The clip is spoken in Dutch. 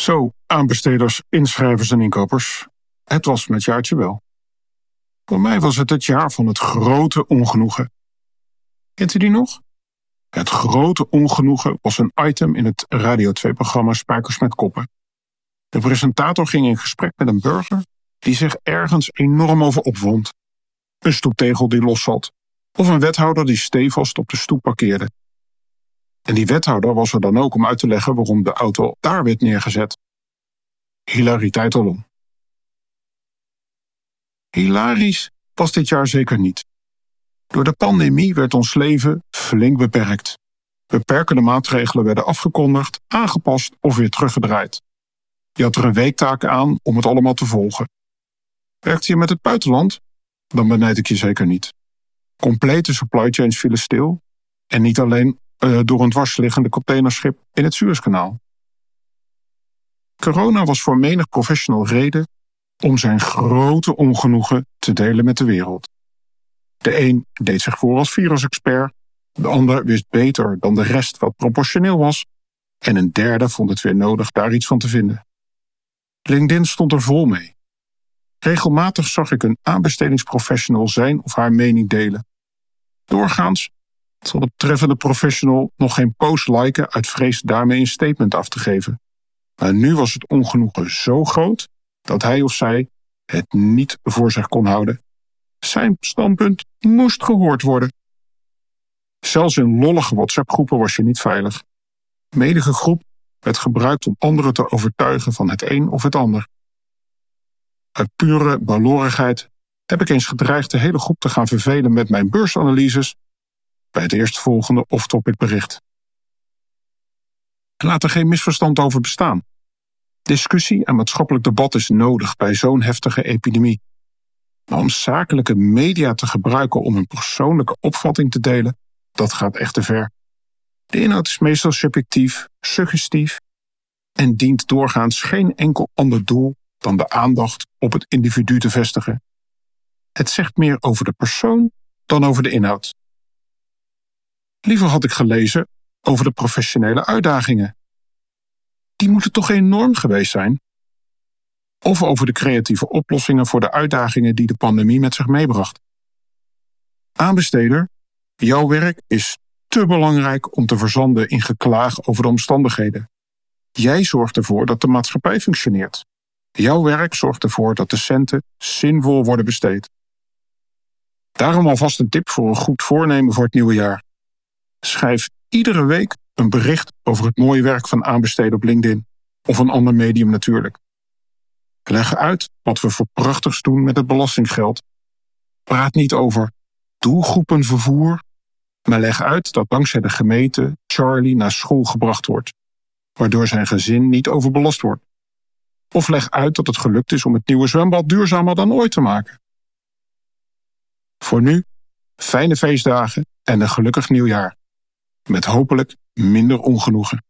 Zo, aanbesteders, inschrijvers en inkopers. Het was met jaartje wel. Voor mij was het het jaar van het grote ongenoegen. Kent u die nog? Het grote ongenoegen was een item in het Radio 2-programma Spijkers met Koppen. De presentator ging in gesprek met een burger die zich ergens enorm over opwond. Een stoeptegel die los zat, of een wethouder die stevast op de stoep parkeerde. En die wethouder was er dan ook om uit te leggen waarom de auto daar werd neergezet. Hilariteit alom. Hilarisch was dit jaar zeker niet. Door de pandemie werd ons leven flink beperkt. Beperkende maatregelen werden afgekondigd, aangepast of weer teruggedraaid. Je had er een weektaak aan om het allemaal te volgen. Werkte je met het buitenland? Dan benijd ik je zeker niet. Complete supply chains vielen stil. En niet alleen uh, door een dwarsliggende containerschip in het Suezkanaal. Corona was voor menig professional reden om zijn grote ongenoegen te delen met de wereld. De een deed zich voor als virusexpert, de ander wist beter dan de rest wat proportioneel was, en een derde vond het weer nodig daar iets van te vinden. LinkedIn stond er vol mee. Regelmatig zag ik een aanbestedingsprofessional zijn of haar mening delen. Doorgaans zal de betreffende professional nog geen post liken uit vrees daarmee een statement af te geven. Maar nu was het ongenoegen zo groot dat hij of zij het niet voor zich kon houden. Zijn standpunt moest gehoord worden. Zelfs in lollige WhatsApp-groepen was je niet veilig. Medige groep werd gebruikt om anderen te overtuigen van het een of het ander. Uit pure balorigheid heb ik eens gedreigd de hele groep te gaan vervelen met mijn beursanalyses bij het eerstvolgende off-topic bericht. Laat er geen misverstand over bestaan. Discussie en maatschappelijk debat is nodig bij zo'n heftige epidemie. Maar om zakelijke media te gebruiken om een persoonlijke opvatting te delen, dat gaat echt te ver. De inhoud is meestal subjectief, suggestief en dient doorgaans geen enkel ander doel dan de aandacht op het individu te vestigen. Het zegt meer over de persoon dan over de inhoud. Liever had ik gelezen over de professionele uitdagingen. Die moeten toch enorm geweest zijn? Of over de creatieve oplossingen voor de uitdagingen die de pandemie met zich meebracht. Aanbesteder, jouw werk is te belangrijk om te verzanden in geklaag over de omstandigheden. Jij zorgt ervoor dat de maatschappij functioneert. Jouw werk zorgt ervoor dat de centen zinvol worden besteed. Daarom alvast een tip voor een goed voornemen voor het nieuwe jaar. Schrijf iedere week een bericht over het mooie werk van aanbesteden op LinkedIn. Of een ander medium natuurlijk. Leg uit wat we voor prachtigs doen met het belastinggeld. Praat niet over doelgroepenvervoer, maar leg uit dat dankzij de gemeente Charlie naar school gebracht wordt, waardoor zijn gezin niet overbelast wordt. Of leg uit dat het gelukt is om het nieuwe zwembad duurzamer dan ooit te maken. Voor nu, fijne feestdagen en een gelukkig nieuwjaar. Met hopelijk minder ongenoegen.